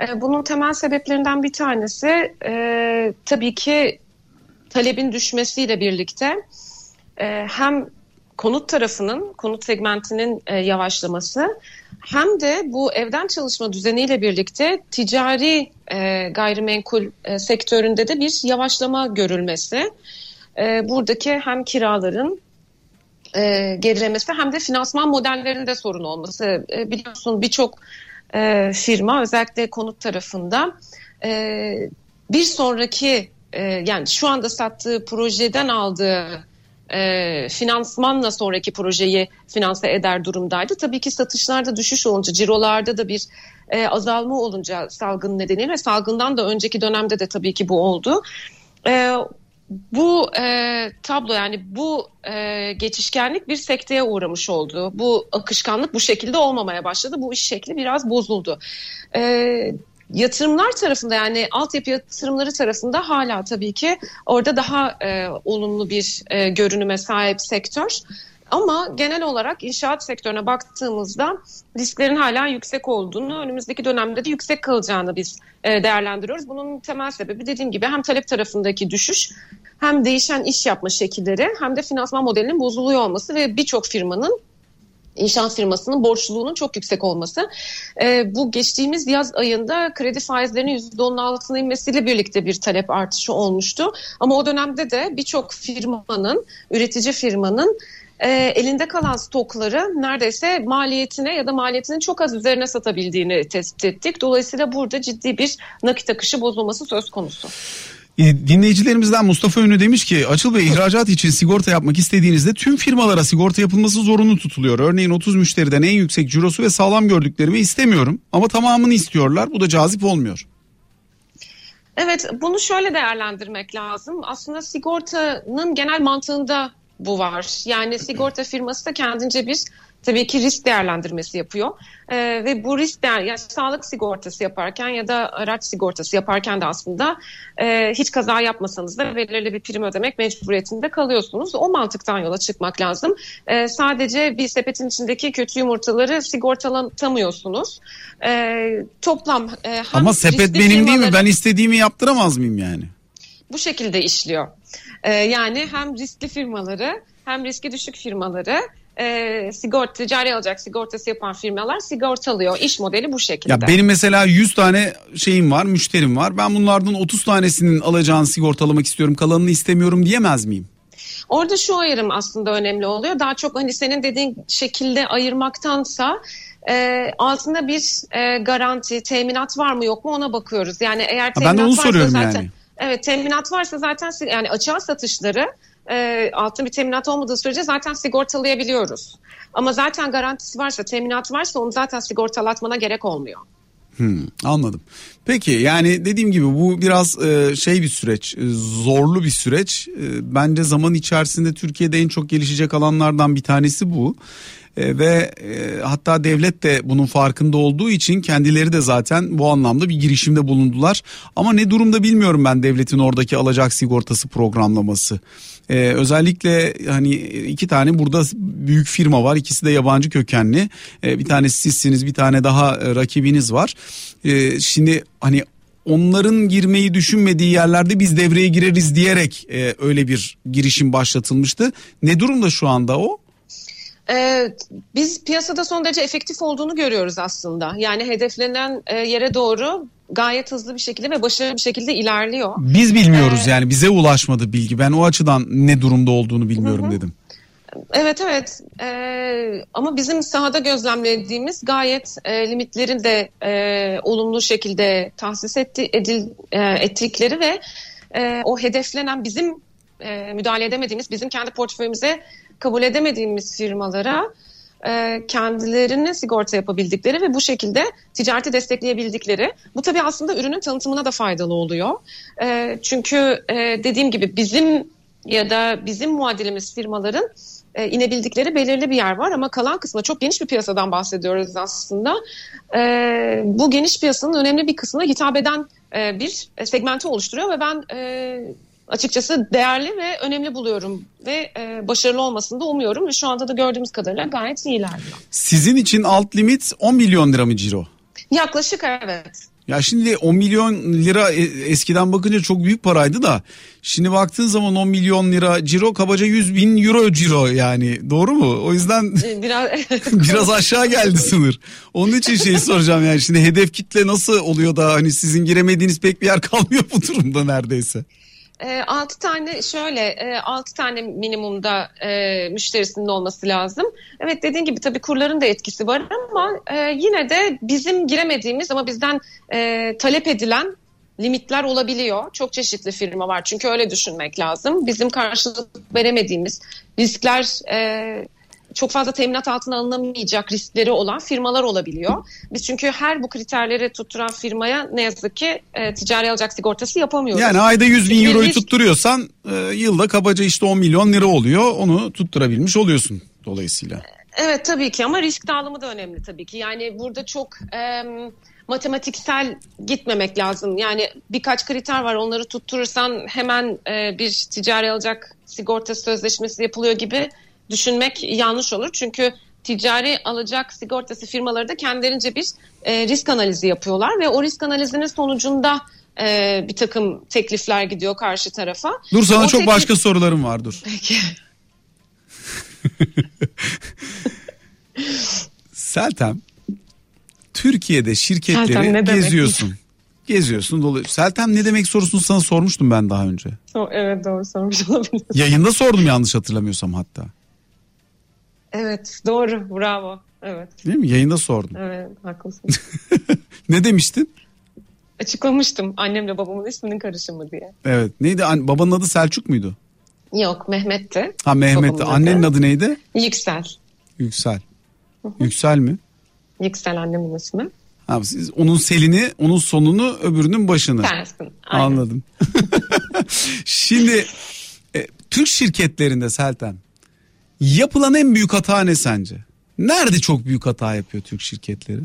E, bunun temel sebeplerinden bir tanesi e, tabii ki talebin düşmesiyle birlikte e, hem konut tarafının, konut segmentinin e, yavaşlaması hem de bu evden çalışma düzeniyle birlikte ticari e, gayrimenkul e, sektöründe de bir yavaşlama görülmesi. E, buradaki hem kiraların e, gerilemesi hem de finansman modellerinde sorun olması. E, biliyorsun birçok e, firma özellikle konut tarafında e, bir sonraki e, yani şu anda sattığı projeden aldığı e, finansmanla sonraki projeyi finanse eder durumdaydı. Tabii ki satışlarda düşüş olunca, cirolarda da bir e, azalma olunca salgın nedeniyle salgından da önceki dönemde de tabii ki bu oldu. E, bu e, tablo yani bu e, geçişkenlik bir sekteye uğramış oldu. Bu akışkanlık bu şekilde olmamaya başladı. Bu iş şekli biraz bozuldu. E, yatırımlar tarafında yani altyapı yatırımları tarafında hala tabii ki orada daha e, olumlu bir e, görünüme sahip sektör. Ama genel olarak inşaat sektörüne baktığımızda risklerin hala yüksek olduğunu, önümüzdeki dönemde de yüksek kalacağını biz e, değerlendiriyoruz. Bunun temel sebebi dediğim gibi hem talep tarafındaki düşüş hem değişen iş yapma şekilleri hem de finansman modelinin bozuluyor olması ve birçok firmanın inşaat firmasının borçluluğunun çok yüksek olması. E, bu geçtiğimiz yaz ayında kredi faizlerinin %10'un altına inmesiyle birlikte bir talep artışı olmuştu. Ama o dönemde de birçok firmanın, üretici firmanın e, elinde kalan stokları neredeyse maliyetine ya da maliyetinin çok az üzerine satabildiğini tespit ettik. Dolayısıyla burada ciddi bir nakit akışı bozulması söz konusu. E, dinleyicilerimizden Mustafa Ünlü demiş ki Açıl Bey ihracat için sigorta yapmak istediğinizde tüm firmalara sigorta yapılması zorunlu tutuluyor. Örneğin 30 müşteriden en yüksek cirosu ve sağlam gördüklerimi istemiyorum ama tamamını istiyorlar. Bu da cazip olmuyor. Evet bunu şöyle değerlendirmek lazım. Aslında sigortanın genel mantığında bu var. Yani sigorta firması da kendince bir tabii ki risk değerlendirmesi yapıyor. Ee, ve bu risk değer, yani sağlık sigortası yaparken ya da araç sigortası yaparken de aslında e, hiç kaza yapmasanız da belirli bir prim ödemek mecburiyetinde kalıyorsunuz. O mantıktan yola çıkmak lazım. Ee, sadece bir sepetin içindeki kötü yumurtaları sigortalatamıyorsunuz. Ee, toplam e, Ama sepet benim değil mi? Ben istediğimi yaptıramaz mıyım yani? Bu şekilde işliyor. Ee, yani hem riskli firmaları hem riski düşük firmaları e, sigorta ticari alacak sigortası yapan firmalar sigortalıyor. İş modeli bu şekilde. Ya benim mesela 100 tane şeyim var, müşterim var. Ben bunlardan 30 tanesinin alacağını sigortalamak istiyorum, kalanını istemiyorum diyemez miyim? Orada şu ayrım aslında önemli oluyor. Daha çok hani senin dediğin şekilde ayırmaktansa e, altında bir e, garanti, teminat var mı yok mu ona bakıyoruz. Yani eğer teminat ben de onu varsa soruyorum zaten yani. evet teminat varsa zaten yani açığa satışları e, altın bir teminat olmadığı sürece zaten sigortalayabiliyoruz. Ama zaten garantisi varsa, teminat varsa onu zaten sigortalatmana gerek olmuyor. Hmm, anladım. Peki yani dediğim gibi bu biraz e, şey bir süreç, e, zorlu bir süreç. E, bence zaman içerisinde Türkiye'de en çok gelişecek alanlardan bir tanesi bu. E, ve e, hatta devlet de bunun farkında olduğu için kendileri de zaten bu anlamda bir girişimde bulundular. Ama ne durumda bilmiyorum ben devletin oradaki alacak sigortası programlaması. Ee, özellikle hani iki tane burada büyük firma var. İkisi de yabancı kökenli. Ee, bir tanesi sizsiniz, bir tane daha e, rakibiniz var. Ee, şimdi hani onların girmeyi düşünmediği yerlerde biz devreye gireriz diyerek e, öyle bir girişim başlatılmıştı. Ne durumda şu anda o? Ee, biz piyasada son derece efektif olduğunu görüyoruz aslında. Yani hedeflenen e, yere doğru gayet hızlı bir şekilde ve başarılı bir şekilde ilerliyor. Biz bilmiyoruz ee, yani bize ulaşmadı bilgi. Ben o açıdan ne durumda olduğunu bilmiyorum hı. dedim. Evet evet ee, ama bizim sahada gözlemlediğimiz gayet e, limitlerin de e, olumlu şekilde tahsis etti, edil, e, ettikleri ve e, o hedeflenen bizim e, müdahale edemediğimiz bizim kendi portföyümüze kabul edemediğimiz firmalara e, kendilerini sigorta yapabildikleri ve bu şekilde ticareti destekleyebildikleri. Bu tabii aslında ürünün tanıtımına da faydalı oluyor. E, çünkü e, dediğim gibi bizim ya da bizim muadilimiz firmaların e, inebildikleri belirli bir yer var ama kalan kısmında çok geniş bir piyasadan bahsediyoruz aslında. E, bu geniş piyasanın önemli bir kısmına hitap eden e, bir segmenti oluşturuyor ve ben e, açıkçası değerli ve önemli buluyorum ve e, başarılı olmasını da umuyorum ve şu anda da gördüğümüz kadarıyla gayet iyi ilerliyor. Sizin için alt limit 10 milyon lira mı ciro? Yaklaşık evet. Ya şimdi 10 milyon lira e, eskiden bakınca çok büyük paraydı da şimdi baktığın zaman 10 milyon lira ciro kabaca 100 bin euro ciro yani doğru mu? O yüzden e, biraz biraz aşağı geldi sınır. Onun için şeyi soracağım yani şimdi hedef kitle nasıl oluyor da hani sizin giremediğiniz pek bir yer kalmıyor bu durumda neredeyse. E, ee, 6 tane şöyle e, 6 tane minimumda e, müşterisinin olması lazım. Evet dediğin gibi tabii kurların da etkisi var ama e, yine de bizim giremediğimiz ama bizden e, talep edilen limitler olabiliyor. Çok çeşitli firma var çünkü öyle düşünmek lazım. Bizim karşılık veremediğimiz riskler e, çok fazla teminat altına alınamayacak riskleri olan firmalar olabiliyor. Biz çünkü her bu kriterleri tutturan firmaya ne yazık ki e, ticari alacak sigortası yapamıyoruz. Yani ayda 100 bin euroyu tutturuyorsan e, yılda kabaca işte 10 milyon lira oluyor. Onu tutturabilmiş oluyorsun dolayısıyla. Evet tabii ki ama risk dağılımı da önemli tabii ki. Yani burada çok e, matematiksel gitmemek lazım. Yani birkaç kriter var onları tutturursan hemen e, bir ticari alacak sigorta sözleşmesi yapılıyor gibi düşünmek yanlış olur. Çünkü ticari alacak sigortası firmaları da kendilerince bir e, risk analizi yapıyorlar ve o risk analizinin sonucunda e, bir takım teklifler gidiyor karşı tarafa. Dur sana O çok teklif- başka sorularım var dur. Peki. Seltem Türkiye'de şirketleri Seltem geziyorsun. Geziyorsun dolu. Seltem ne demek sorusunu sana sormuştum ben daha önce. O- Evet doğru sormuş olabilir. Yayında sordum yanlış hatırlamıyorsam hatta. Evet doğru bravo. Evet Değil mi? Yayında sordum. evet haklısın. ne demiştin? Açıklamıştım annemle babamın isminin karışımı diye. Evet. Neydi? An- Babanın adı Selçuk muydu? Yok Mehmet'ti. Ha Mehmet. Babamın Annenin adı. neydi? Yüksel. Yüksel. Yüksel mi? Yüksel annemin ismi. Ha, siz onun selini, onun sonunu, öbürünün başını. Tersin. Aynen. Anladım. Şimdi e, Türk şirketlerinde Selten yapılan en büyük hata ne sence? Nerede çok büyük hata yapıyor Türk şirketleri?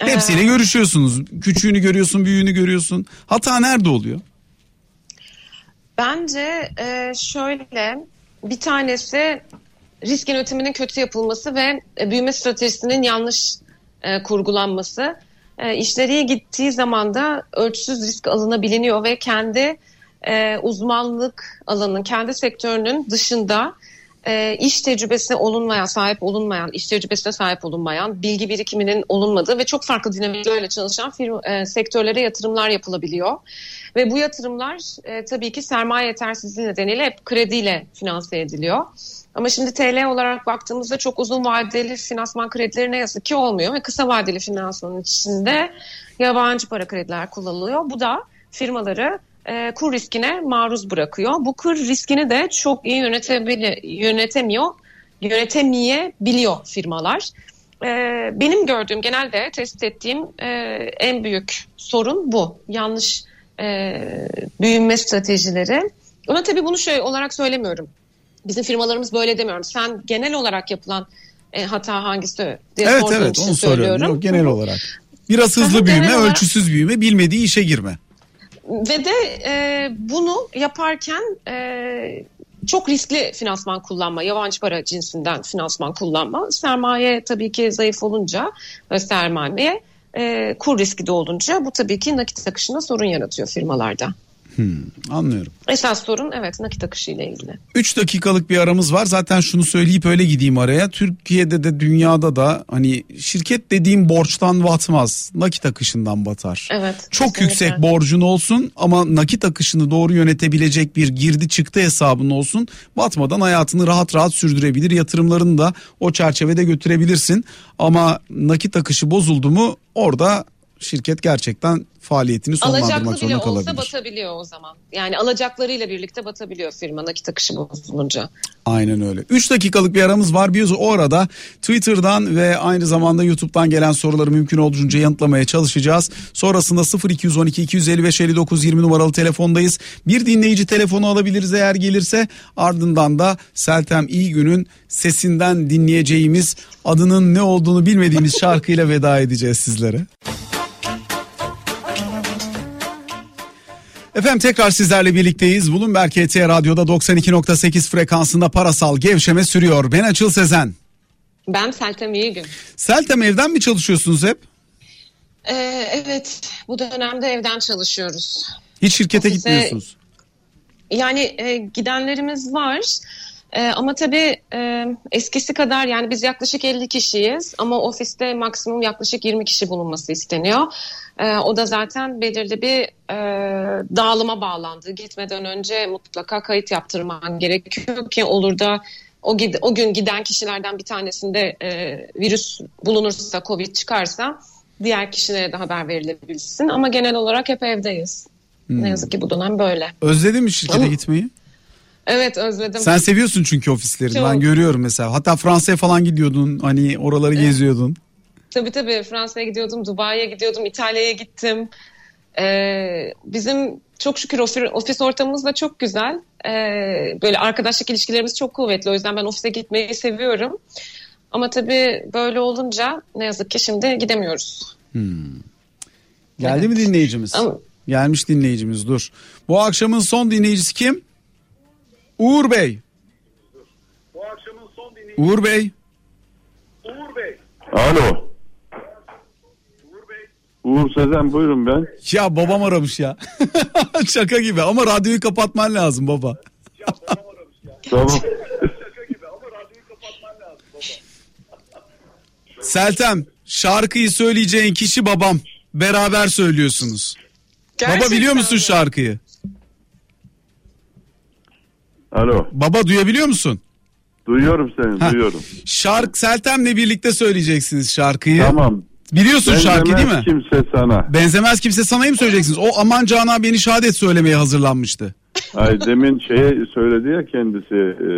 Hepsiyle Ee, görüşüyorsunuz. Küçüğünü görüyorsun, büyüğünü görüyorsun. Hata nerede oluyor? Bence e, şöyle bir tanesi risk yönetiminin kötü yapılması ve e, büyüme stratejisinin yanlış e, kurgulanması. E, işleri iyi gittiği zaman da ölçüsüz risk alınabiliyor ve kendi e, uzmanlık alanının, kendi sektörünün dışında e, iş tecrübesi olunmayan, sahip olunmayan, iş tecrübesine sahip olunmayan, bilgi birikiminin olunmadığı ve çok farklı dinamiklerle çalışan firma, e, sektörlere yatırımlar yapılabiliyor. Ve bu yatırımlar e, tabii ki sermaye yetersizliği nedeniyle hep krediyle finanse ediliyor. Ama şimdi TL olarak baktığımızda çok uzun vadeli finansman kredileri ne yazık ki olmuyor ve kısa vadeli finansmanın içinde yabancı para krediler kullanılıyor. Bu da firmaları e, kur riskine maruz bırakıyor. Bu kur riskini de çok iyi yönetemiyor, yönetemeyebiliyor firmalar. E, benim gördüğüm genelde tespit ettiğim e, en büyük sorun bu. Yanlış e, büyüme stratejileri. Ama tabii bunu şöyle olarak söylemiyorum. Bizim firmalarımız böyle demiyorum. Sen genel olarak yapılan e, hata hangisi diye evet sorduğun evet için onu söylüyorum. Yok, genel olarak. Biraz hızlı büyüme, olarak- ölçüsüz büyüme, bilmediği işe girme. Ve de e, bunu yaparken e, çok riskli finansman kullanma, yabancı para cinsinden finansman kullanma. Sermaye tabii ki zayıf olunca ve sermaye e, kur riski de olunca bu tabii ki nakit akışında sorun yaratıyor firmalarda. Anlıyorum. Esas sorun evet nakit akışı ile ilgili. 3 dakikalık bir aramız var. Zaten şunu söyleyip öyle gideyim araya. Türkiye'de de dünyada da hani şirket dediğim borçtan batmaz. Nakit akışından batar. Evet. Çok kesinlikle. yüksek borcun olsun ama nakit akışını doğru yönetebilecek bir girdi çıktı hesabın olsun. Batmadan hayatını rahat rahat sürdürebilir. Yatırımlarını da o çerçevede götürebilirsin. Ama nakit akışı bozuldu mu orada şirket gerçekten faaliyetini sonlandırmak Alacaklı bile zorunda olsa kalabilir. batabiliyor o zaman. Yani alacaklarıyla birlikte batabiliyor firma nakit akışı bozulunca. Aynen öyle. 3 dakikalık bir aramız var. Biz o arada Twitter'dan ve aynı zamanda YouTube'dan gelen soruları mümkün olduğunca yanıtlamaya çalışacağız. Sonrasında 0212 255 59 20 numaralı telefondayız. Bir dinleyici telefonu alabiliriz eğer gelirse. Ardından da Seltem İyigün'ün sesinden dinleyeceğimiz adının ne olduğunu bilmediğimiz şarkıyla veda edeceğiz sizlere. Efendim tekrar sizlerle birlikteyiz. Bloomberg KT Radyo'da 92.8 frekansında parasal gevşeme sürüyor. Ben Açıl Sezen. Ben Seltem İyigün. Seltem evden mi çalışıyorsunuz hep? Ee, evet bu dönemde evden çalışıyoruz. Hiç şirkete Ofise- gitmiyorsunuz. Yani e, gidenlerimiz var. E, ama tabii e, eskisi kadar yani biz yaklaşık 50 kişiyiz ama ofiste maksimum yaklaşık 20 kişi bulunması isteniyor. E, o da zaten belirli bir e, dağılıma bağlandı. Gitmeden önce mutlaka kayıt yaptırman gerekiyor ki olur da o, gid- o gün giden kişilerden bir tanesinde e, virüs bulunursa, covid çıkarsa diğer kişilere de haber verilebilsin. Ama genel olarak hep evdeyiz. Ne yazık ki bu dönem böyle. Özledin mi şirkete Ama- gitmeyi? Evet özledim. Sen seviyorsun çünkü ofisleri. Çok. Ben görüyorum mesela. Hatta Fransa'ya falan gidiyordun. Hani oraları geziyordun. Tabii tabii Fransa'ya gidiyordum, Dubai'ye gidiyordum, İtalya'ya gittim. Ee, bizim çok şükür ofis, ofis ortamımız da çok güzel. Ee, böyle arkadaşlık ilişkilerimiz çok kuvvetli. O yüzden ben ofise gitmeyi seviyorum. Ama tabii böyle olunca ne yazık ki şimdi gidemiyoruz. Geldi mi dinleyicimiz? Ama- Gelmiş dinleyicimiz dur. Bu akşamın son dinleyicisi kim? Uğur Bey. Uğur Bey. Alo. Uğur Sezen buyurun ben. Ya babam aramış ya. Şaka gibi ama radyoyu kapatman lazım baba. Tamam. Seltem şarkıyı söyleyeceğin kişi babam. Beraber söylüyorsunuz. baba Gerçekten biliyor musun mi? şarkıyı? Alo. Baba duyabiliyor musun? Duyuyorum seni Ha. duyuyorum. Şark Seltem'le birlikte söyleyeceksiniz şarkıyı. Tamam. Biliyorsun şarkıyı değil mi? Benzemez kimse sana. Benzemez kimse sanayı mı söyleyeceksiniz? O aman Canan beni şehadet söylemeye hazırlanmıştı. Ay demin şeye söyledi ya kendisi. e,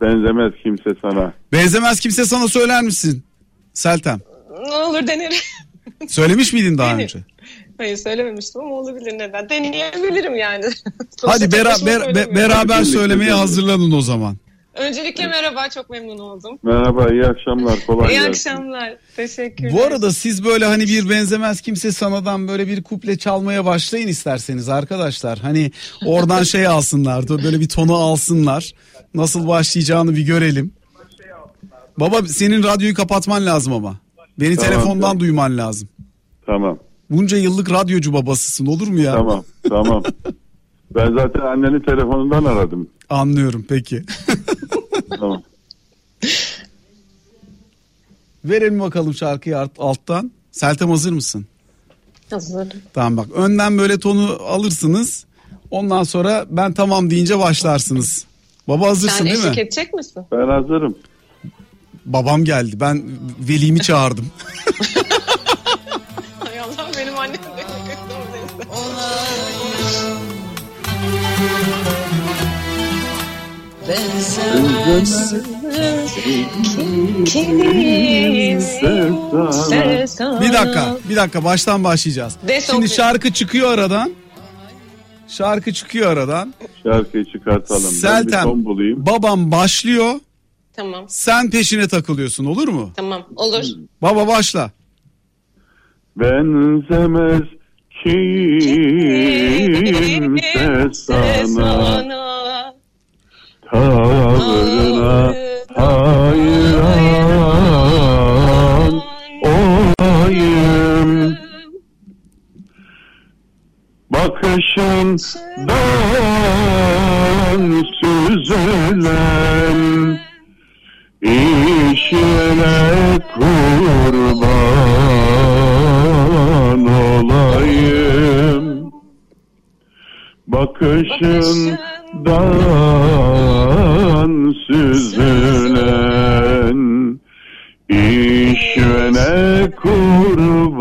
benzemez kimse sana. Benzemez kimse sana söyler misin? Seltem. Ne olur denerim. Söylemiş miydin daha Benim. önce? Hayır söylememiştim ama olabilir neden. Deneyebilirim yani. Hadi tek bera- başıma ber- be- beraber söylemeye hazırlanın o zaman. Öncelikle merhaba çok memnun oldum. Merhaba iyi akşamlar kolay İyi gelsin. akşamlar. Teşekkürler. Bu arada siz böyle hani bir benzemez kimse sanadan böyle bir kuple çalmaya başlayın isterseniz arkadaşlar. Hani oradan şey alsınlar böyle bir tonu alsınlar. Nasıl başlayacağını bir görelim. Baba senin radyoyu kapatman lazım ama. Beni Tamam, telefondan tamam. duyman lazım. Tamam Bunca yıllık radyocu babasısın olur mu ya? tamam tamam. Ben zaten anneni telefonundan aradım. Anlıyorum peki. Tamam. Verelim bakalım şarkıyı alt- alttan. Seltem hazır mısın? Hazırım. Tamam bak önden böyle tonu alırsınız. Ondan sonra ben tamam deyince başlarsınız. Baba hazırsın Sen değil eşlik mi? edecek misin? Ben hazırım. Babam geldi. Ben velimi çağırdım. Hay Allah benim annem de kötü oradaysa. Bir dakika, bir dakika baştan başlayacağız. Şimdi şarkı çıkıyor aradan. Şarkı çıkıyor aradan. Şarkıyı çıkartalım. Ben bir Seltem, bulayım. babam başlıyor. Tamam Sen peşine takılıyorsun olur mu? tamam olur. Baba başla. Benzemez kimse sana Tavrına hayran olayım. Bakışından süzülen işine kurban olayım Bakışından süzülen işvene kurban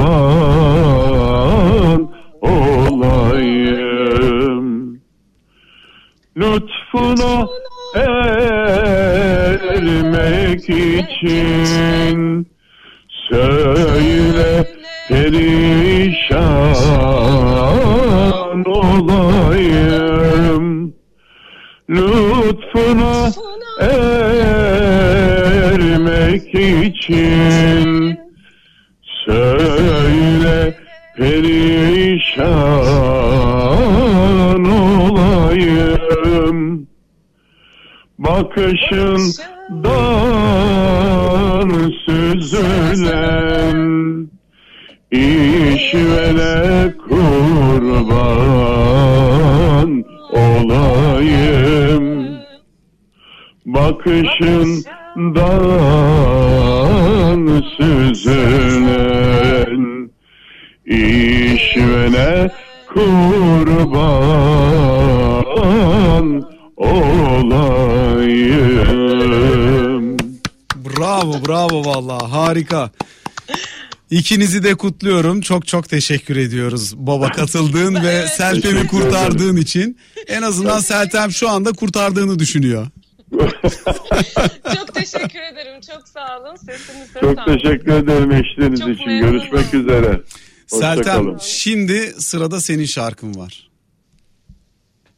olayım. Lütfuna ermek için söyle perişan olayım Lütfuna ermek için. Söyle perişan olayım. Bakışından süzülen. İşvele kurban olayım Bakışından süzülen işvele kurban olayım. Bravo bravo vallahi harika. İkinizi de kutluyorum. Çok çok teşekkür ediyoruz baba katıldığın ve Seltem'i kurtardığın için. En azından Seltem şu anda kurtardığını düşünüyor. Çok teşekkür ederim. Çok sağ olun. Sesiniz de Çok sağ olun. teşekkür ederim eşliğiniz Çok için. memnunum. Görüşmek üzere. Seltem Hoşçakalın. şimdi sırada senin şarkın var.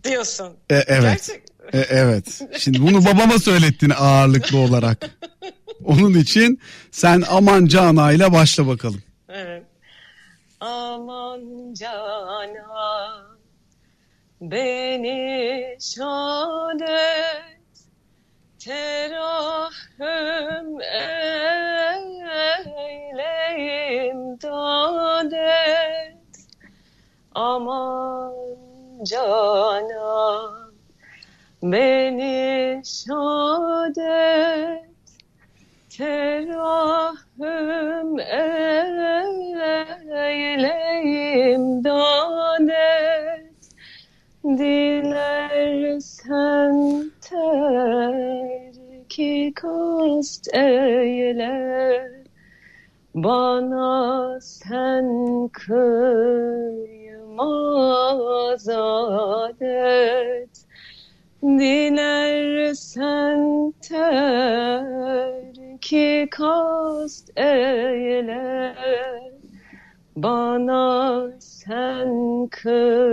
Diyorsun. E, evet. Gerçek. E, evet. Şimdi bunu babama söylettin ağırlıklı olarak. Onun için sen Aman Cana ile başla bakalım. Evet. Aman cana beni şad et terahüm eyle imdad et aman cana beni şad et terahüm eyleyim danet dilersen terki kast eyle. Bana sen kıymaz adet Dilersen terki kast eyle Bana sen kıymaz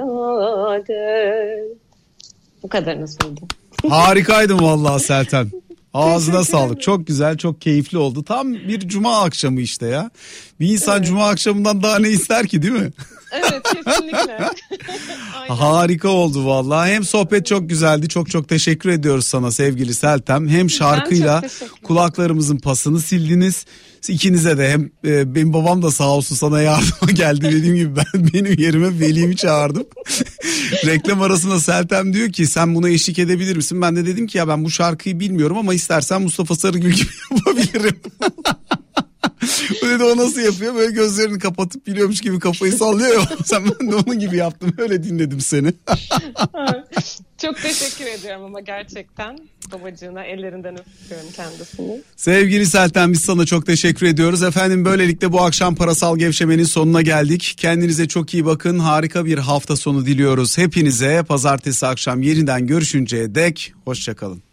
adet Bu kadarını söyledim. Harikaydın vallahi Seltem. Ağzına sağlık. Çok güzel, çok keyifli oldu. Tam bir cuma akşamı işte ya. Bir insan cuma akşamından daha ne ister ki değil mi? Evet kesinlikle. Harika oldu vallahi. Hem sohbet çok güzeldi. Çok çok teşekkür ediyoruz sana sevgili Seltem. Hem şarkıyla kulaklarımızın pasını sildiniz. İkinize de hem e, benim babam da sağ olsun sana yardıma geldi. Dediğim gibi ben benim yerime velimi çağırdım. Reklam arasında Seltem diyor ki sen buna eşlik edebilir misin? Ben de dedim ki ya ben bu şarkıyı bilmiyorum ama istersen Mustafa Sarıgül gibi yapabilirim. O dedi o nasıl yapıyor? Böyle gözlerini kapatıp biliyormuş gibi kafayı sallıyor. Sen ben de onun gibi yaptım. Öyle dinledim seni. Çok teşekkür ediyorum ama gerçekten babacığına ellerinden öpüyorum kendisini. Sevgili Selten biz sana çok teşekkür ediyoruz. Efendim böylelikle bu akşam parasal gevşemenin sonuna geldik. Kendinize çok iyi bakın. Harika bir hafta sonu diliyoruz. Hepinize pazartesi akşam yeniden görüşünceye dek hoşçakalın.